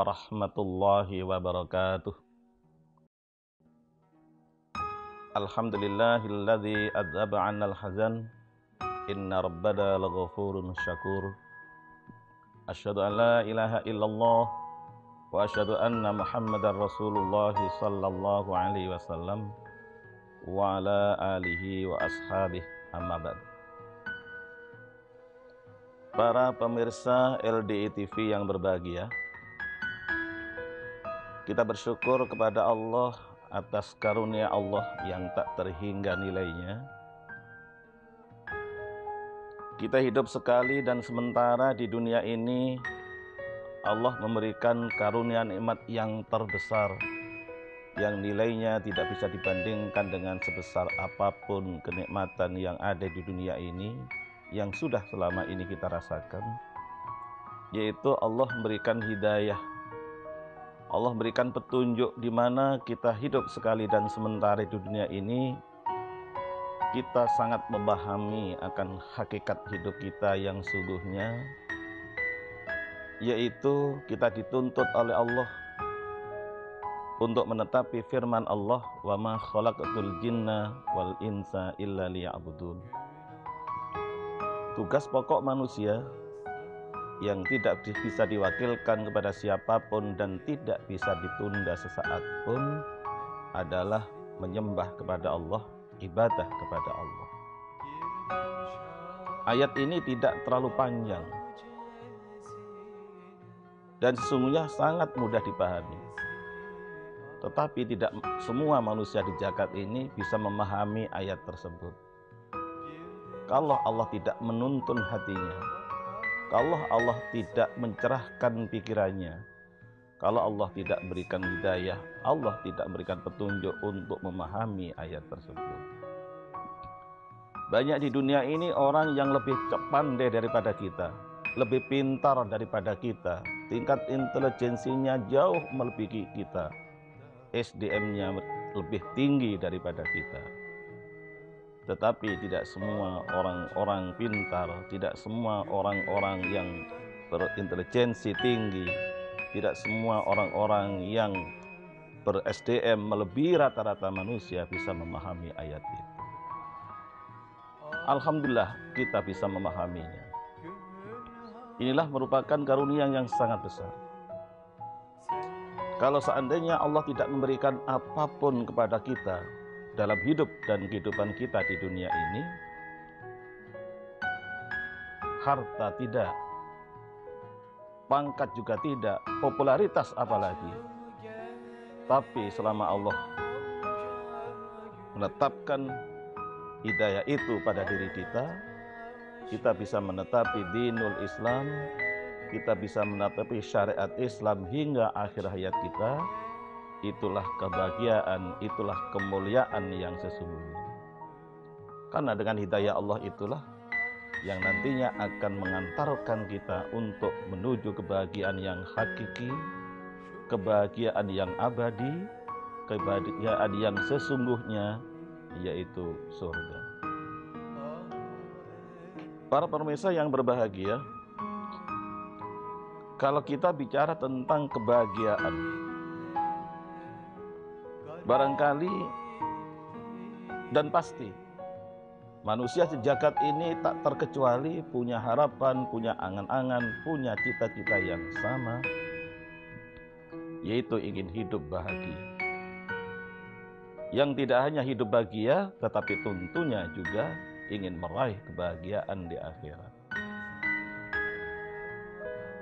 warahmatullahi wabarakatuh. Alhamdulillahilladzi adzaba 'annal hazan. Inna rabbana laghafurun syakur. Asyhadu an la ilaha illallah wa asyhadu anna Muhammadar Rasulullah sallallahu alaihi wasallam wa ala alihi wa ashabihi amma ba'd. Para pemirsa LDI TV yang berbahagia, kita bersyukur kepada Allah atas karunia Allah yang tak terhingga nilainya. Kita hidup sekali dan sementara di dunia ini Allah memberikan karunia nikmat yang terbesar yang nilainya tidak bisa dibandingkan dengan sebesar apa pun kenikmatan yang ada di dunia ini yang sudah selama ini kita rasakan yaitu Allah memberikan hidayah Allah memberikan petunjuk di mana kita hidup sekali dan sementara di dunia ini kita sangat memahami akan hakikat hidup kita yang sungguhnya yaitu kita dituntut oleh Allah untuk menetapi firman Allah wa ma khalaqatul jinna wal insa illa liya'budun. Tugas pokok manusia yang tidak bisa diwakilkan kepada siapa pun dan tidak bisa ditunda sesaat pun adalah menyembah kepada Allah, ibadah kepada Allah. Ayat ini tidak terlalu panjang dan sesungguhnya sangat mudah dipahami. Tetapi tidak semua manusia di jagat ini bisa memahami ayat tersebut kalau Allah tidak menuntun hatinya, kalau Allah tidak mencerahkan pikirannya, kalau Allah tidak berikan hidayah, Allah tidak berikan petunjuk untuk memahami ayat tersebut. Banyak di dunia ini orang yang lebih pandai daripada kita, lebih pintar daripada kita, tingkat intelijensinya jauh melebihi kita, SDM-nya lebih tinggi daripada kita. Tetapi tidak semua orang-orang pintar, tidak semua orang-orang yang berintelijensi tinggi, tidak semua orang-orang yang ber-SDM melebihi rata-rata manusia bisa memahami ayat itu. Alhamdulillah kita bisa memahaminya. Inilah merupakan karunia yang sangat besar. Kalau seandainya Allah tidak memberikan apa pun kepada kita, dalam hidup dan kehidupan kita di dunia ini harta tidak pangkat juga tidak popularitas apalagi. Tapi selama Allah menetapkan hidayah itu pada diri kita kita bisa menetapi dinul Islam kita bisa menetapi syariat Islam hingga akhir hayat kita itulah kebahagiaan, itulah kemuliaan yang sesungguhnya. Karena dengan hidayah Allah itulah yang nantinya akan mengantarkan kita untuk menuju kebahagiaan yang hakiki, kebahagiaan yang abadi, kebahagiaan yang sesungguhnya yaitu surga. Para pemirsa yang berbahagia, kalau kita bicara tentang kebahagiaan, Barangkali dan pasti manusia sejagat ini tak terkecuali punya harapan, punya angan-angan, punya cita-cita yang sama, yaitu ingin hidup bahagia. Yang tidak hanya hidup bahagia, tetapi tentunya juga ingin meraih kebahagiaan di akhirat.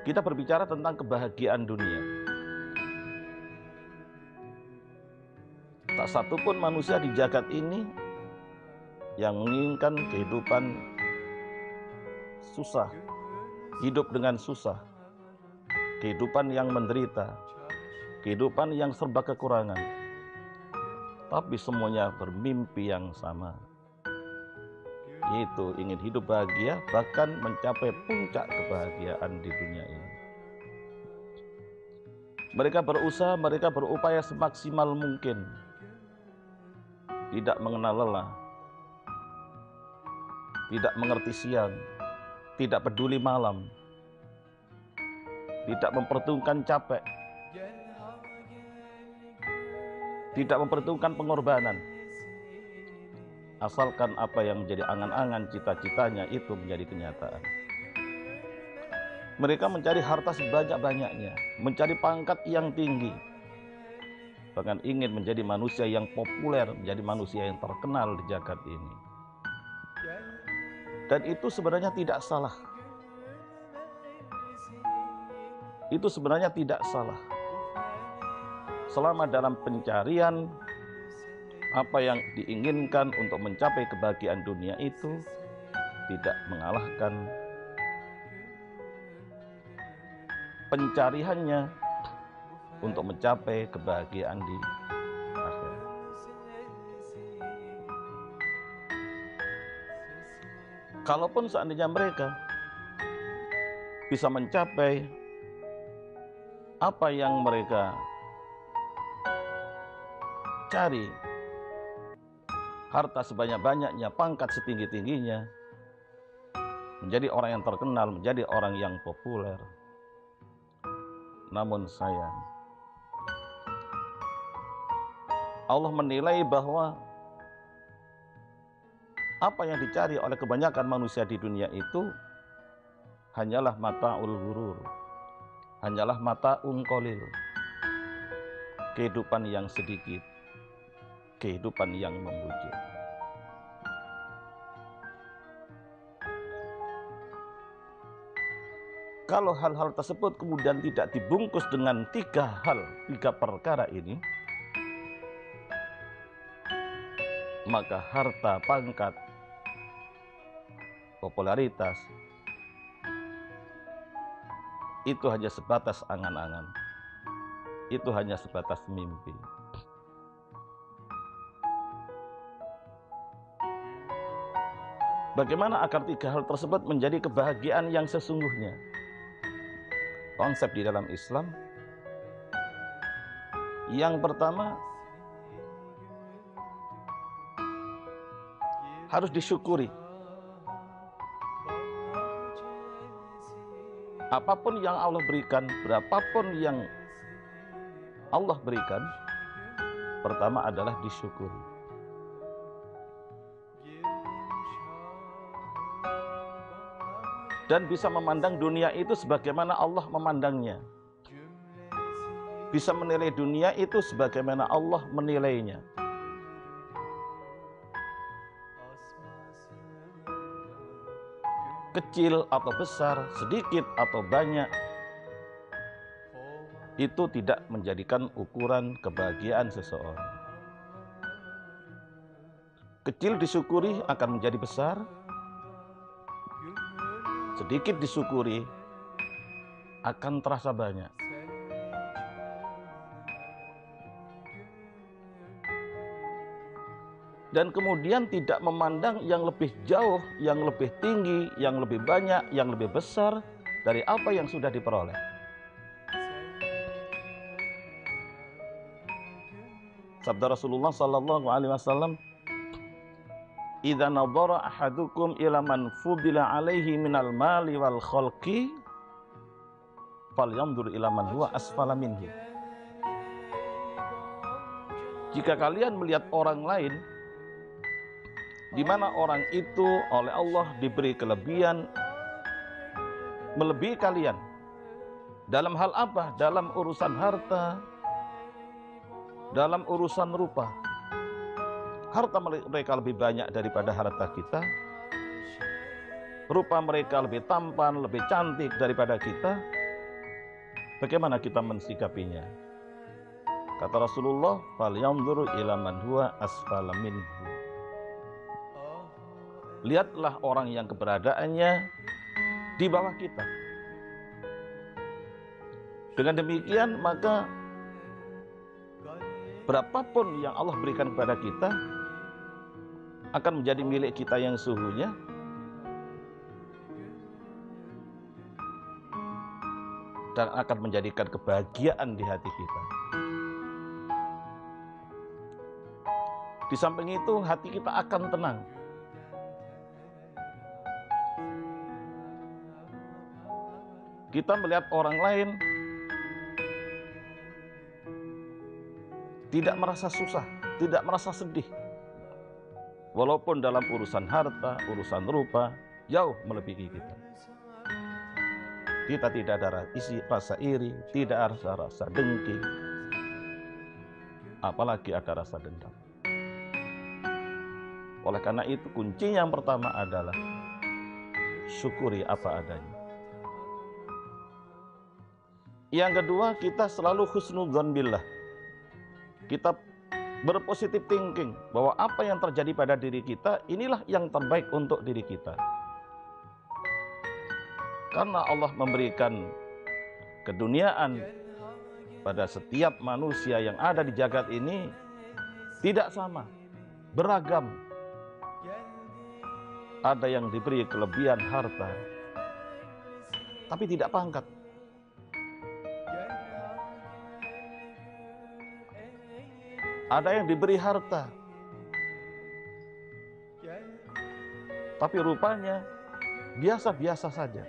Kita berbicara tentang kebahagiaan dunia. Tak satu pun manusia di jagat ini yang menginginkan kehidupan susah, hidup dengan susah, kehidupan yang menderita, kehidupan yang serba kekurangan. Tapi semuanya bermimpi yang sama, yaitu ingin hidup bahagia, bahkan mencapai puncak kebahagiaan di dunia ini. Mereka berusaha, mereka berupaya semaksimal mungkin tidak mengenal lelah, tidak mengerti siang, tidak peduli malam, tidak memperhitungkan capek, tidak memperhitungkan pengorbanan. Asalkan apa yang menjadi angan-angan cita-citanya itu menjadi kenyataan. Mereka mencari harta sebanyak-banyaknya, mencari pangkat yang tinggi, bahkan ingin menjadi manusia yang populer, menjadi manusia yang terkenal di jagat ini. Dan itu sebenarnya tidak salah. Itu sebenarnya tidak salah. Selama dalam pencarian apa yang diinginkan untuk mencapai kebahagiaan dunia itu tidak mengalahkan pencariannya untuk mencapai kebahagiaan di. Kalaupun seandainya mereka bisa mencapai apa yang mereka cari, harta sebanyak-banyaknya, pangkat setinggi-tingginya, menjadi orang yang terkenal, menjadi orang yang populer. Namun sayang, Allah menilai bahwa apa yang dicari oleh kebanyakan manusia di dunia itu hanyalah mata gurur, hanyalah mata kolil, kehidupan yang sedikit, kehidupan yang membujuk. Kalau hal-hal tersebut kemudian tidak dibungkus dengan tiga hal, tiga perkara ini, maka harta, pangkat, popularitas itu hanya sebatas angan-angan. Itu hanya sebatas mimpi. Bagaimana agar tiga hal tersebut menjadi kebahagiaan yang sesungguhnya? Konsep di dalam Islam yang pertama harus disyukuri. Apa pun yang Allah berikan, berapapun yang Allah berikan, pertama adalah disyukuri. Dan bisa memandang dunia itu sebagaimana Allah memandangnya. Bisa menilai dunia itu sebagaimana Allah menilainya. Kecil atau besar, sedikit atau banyak, itu tidak menjadikan ukuran kebahagiaan seseorang. Kecil disyukuri akan menjadi besar, sedikit disyukuri akan terasa banyak. Dan kemudian tidak memandang yang lebih jauh, yang lebih tinggi, yang lebih banyak, yang lebih besar dari apa yang sudah diperoleh. Sabda Rasulullah sallallahu alaihi wasallam, "Idza nadhara ahadukum ila man fudila alaihi minal mali wal khalqi, falyanzur ila man huwa asfala minhu." Jika kalian melihat orang lain di mana orang itu oleh Allah diberi kelebihan melebihi kalian. Dalam hal apa? Dalam urusan harta, dalam urusan rupa. Harta mereka lebih banyak daripada harta kita. Rupa mereka lebih tampan, lebih cantik daripada kita. Bagaimana kita mensikapinya? Kata Rasulullah, "Fal yanzuru ila man huwa asfala minhu." Lihatlah orang yang keberadaannya di bawah kita. Dengan demikian maka berapapun yang Allah berikan kepada kita akan menjadi milik kita yang suhunya dan akan menjadikan kebahagiaan di hati kita. Di samping itu hati kita akan tenang Kita melihat orang lain tidak merasa susah, tidak merasa sedih. Walaupun dalam urusan harta, urusan rupa, jauh melebihi kita. Kita tidak ada isi rasa iri, tidak ada rasa dengki, apalagi ada rasa dendam. Oleh karena itu kunci yang pertama adalah syukuri apa adanya. Yang kedua kita selalu husnudzon billah. Kita berpositif thinking bahwa apa yang terjadi pada diri kita inilah yang terbaik untuk diri kita. Karena Allah memberikan keduniaan pada setiap manusia yang ada di jagat ini tidak sama, beragam. Ada yang diberi kelebihan harta, tapi tidak pangkat. Ada yang diberi harta. Tapi rupanya biasa-biasa saja.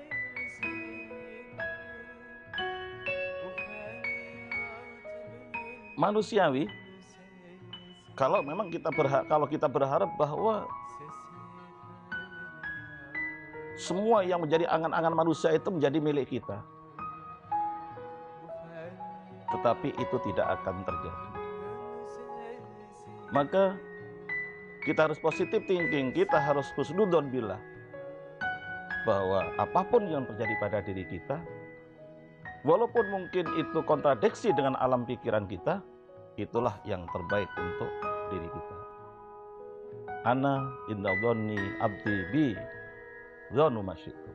Manusiawi kalau memang kita berharap kalau kita berharap bahwa semua yang menjadi angan-angan manusia itu menjadi milik kita. Tetapi itu tidak akan terjadi. Maka kita harus positif thinking, kita harus husnudon bila bahwa apa pun yang terjadi pada diri kita, walaupun mungkin itu kontradiksi dengan alam pikiran kita, itulah yang terbaik untuk diri kita. Ana inda abdi bi zonu masyidu.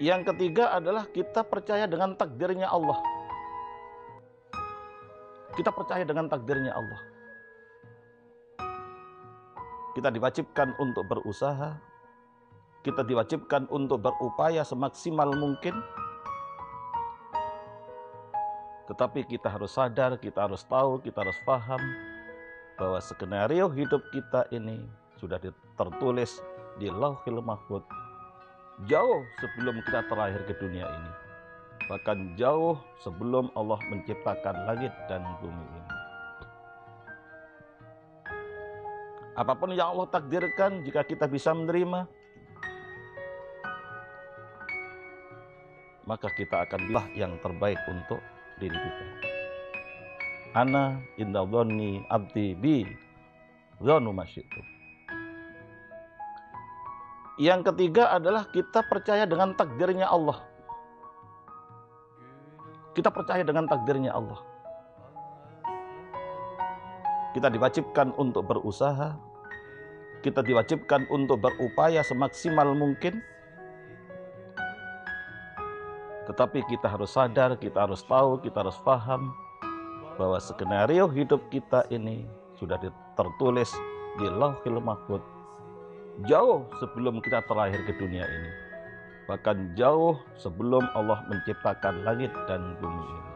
Yang ketiga adalah kita percaya dengan takdirnya Allah. Kita percaya dengan takdirnya Allah. Kita diwajibkan untuk berusaha. Kita diwajibkan untuk berupaya semaksimal mungkin. Tetapi kita harus sadar, kita harus tahu, kita harus paham bahwa skenario hidup kita ini sudah tertulis di Lauhil Mahfud jauh sebelum kita terlahir ke dunia ini bahkan jauh sebelum Allah menciptakan langit dan bumi ini. Apa pun yang Allah takdirkan, jika kita bisa menerima, maka kita akan lah yang terbaik untuk diri kita. Ana inda dhonni abdi bi dhonu masyidu. Yang ketiga adalah kita percaya dengan takdirnya Allah. Kita percaya dengan takdirnya Allah. Kita diwajibkan untuk berusaha. Kita diwajibkan untuk berupaya semaksimal mungkin. Tetapi kita harus sadar, kita harus tahu, kita harus paham bahwa skenario hidup kita ini sudah tertulis di Lauhil Mahfud jauh sebelum kita terlahir ke dunia ini bahkan jauh sebelum Allah menciptakan langit dan bumi ini.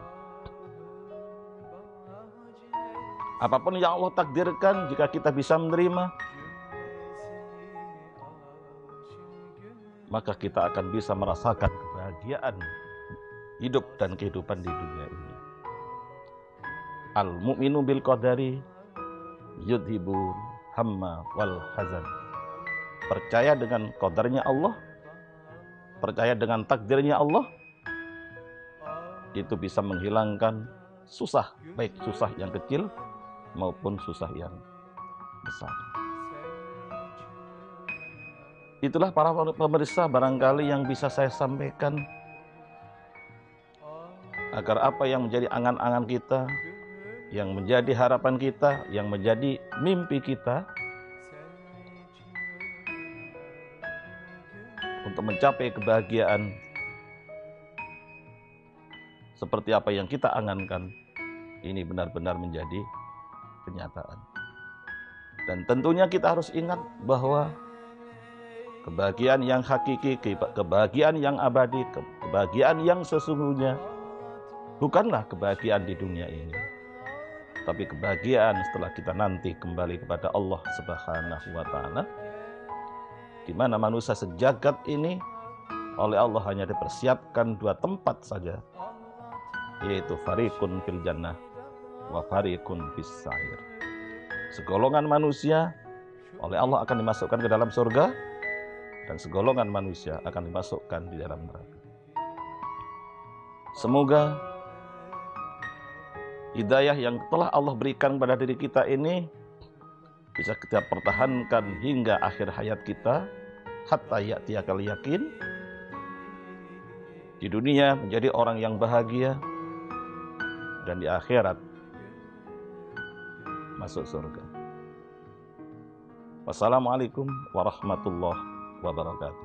Apa pun yang Allah takdirkan, jika kita bisa menerima, maka kita akan bisa merasakan kebahagiaan hidup dan kehidupan di dunia ini. Al mu'minu bil qadari yudhibu hamma wal hazan. Percaya dengan qadarnya Allah percaya dengan takdirnya Allah, itu bisa menghilangkan susah, baik susah yang kecil maupun susah yang besar. Itulah para pemirsa barangkali yang bisa saya sampaikan agar apa yang menjadi angan-angan kita, yang menjadi harapan kita, yang menjadi mimpi kita, untuk mencapai kebahagiaan seperti apa yang kita angankan ini benar-benar menjadi kenyataan. Dan tentunya kita harus ingat bahwa kebahagiaan yang hakiki, kebahagiaan yang abadi, kebahagiaan yang sesungguhnya bukanlah kebahagiaan di dunia ini. Tapi kebahagiaan setelah kita nanti kembali kepada Allah Subhanahu wa taala di mana manusia sejagat ini oleh Allah hanya dipersiapkan dua tempat saja yaitu fariqun fil jannah wa fariqun fis sa'ir. Segolongan manusia oleh Allah akan dimasukkan ke dalam surga dan segolongan manusia akan dimasukkan di dalam neraka. Semoga hidayah yang telah Allah berikan pada diri kita ini bisa kita pertahankan hingga akhir hayat kita hatta ya'tiyakal yakin di dunia menjadi orang yang bahagia dan di akhirat masuk surga. Wassalamualaikum warahmatullahi wabarakatuh.